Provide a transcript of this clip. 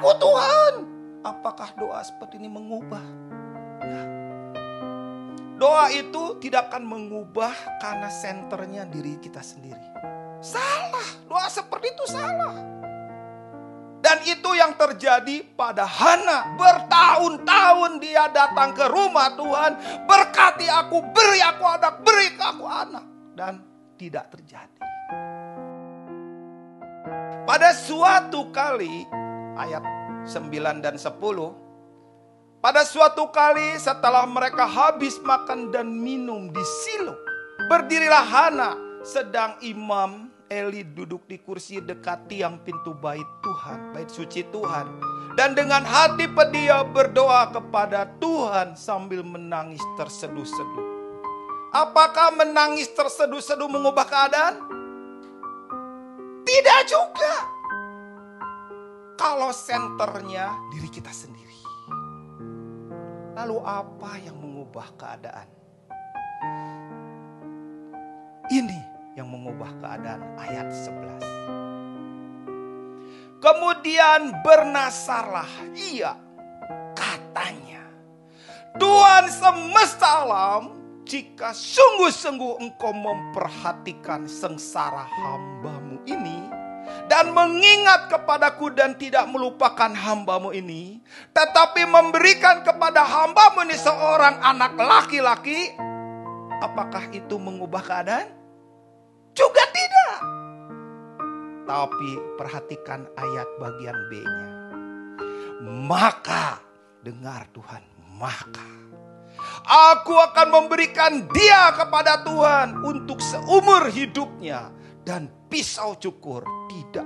aku Tuhan. Apakah doa seperti ini mengubah? Doa itu tidak akan mengubah karena senternya diri kita sendiri. Salah, doa seperti itu salah. Dan itu yang terjadi pada Hana. Bertahun-tahun dia datang ke rumah Tuhan. Berkati aku, beri aku anak, beri aku anak. Dan tidak terjadi. Pada suatu kali, ayat 9 dan 10, pada suatu kali setelah mereka habis makan dan minum di Silo, berdirilah Hana sedang imam Eli duduk di kursi dekat tiang pintu bait Tuhan, bait suci Tuhan. Dan dengan hati pedia berdoa kepada Tuhan sambil menangis terseduh-seduh. Apakah menangis terseduh-seduh mengubah keadaan? Tidak juga. Kalau senternya diri kita sendiri. Lalu apa yang mengubah keadaan? Ini yang mengubah keadaan ayat 11. Kemudian bernasarlah ia katanya. Tuhan semesta alam jika sungguh-sungguh engkau memperhatikan sengsara hambamu ini dan mengingat kepadaku dan tidak melupakan hambamu ini, tetapi memberikan kepada hambamu ini seorang anak laki-laki, apakah itu mengubah keadaan? Juga tidak. Tapi perhatikan ayat bagian B-nya. Maka, dengar Tuhan, maka aku akan memberikan dia kepada Tuhan untuk seumur hidupnya dan pisau cukur tidak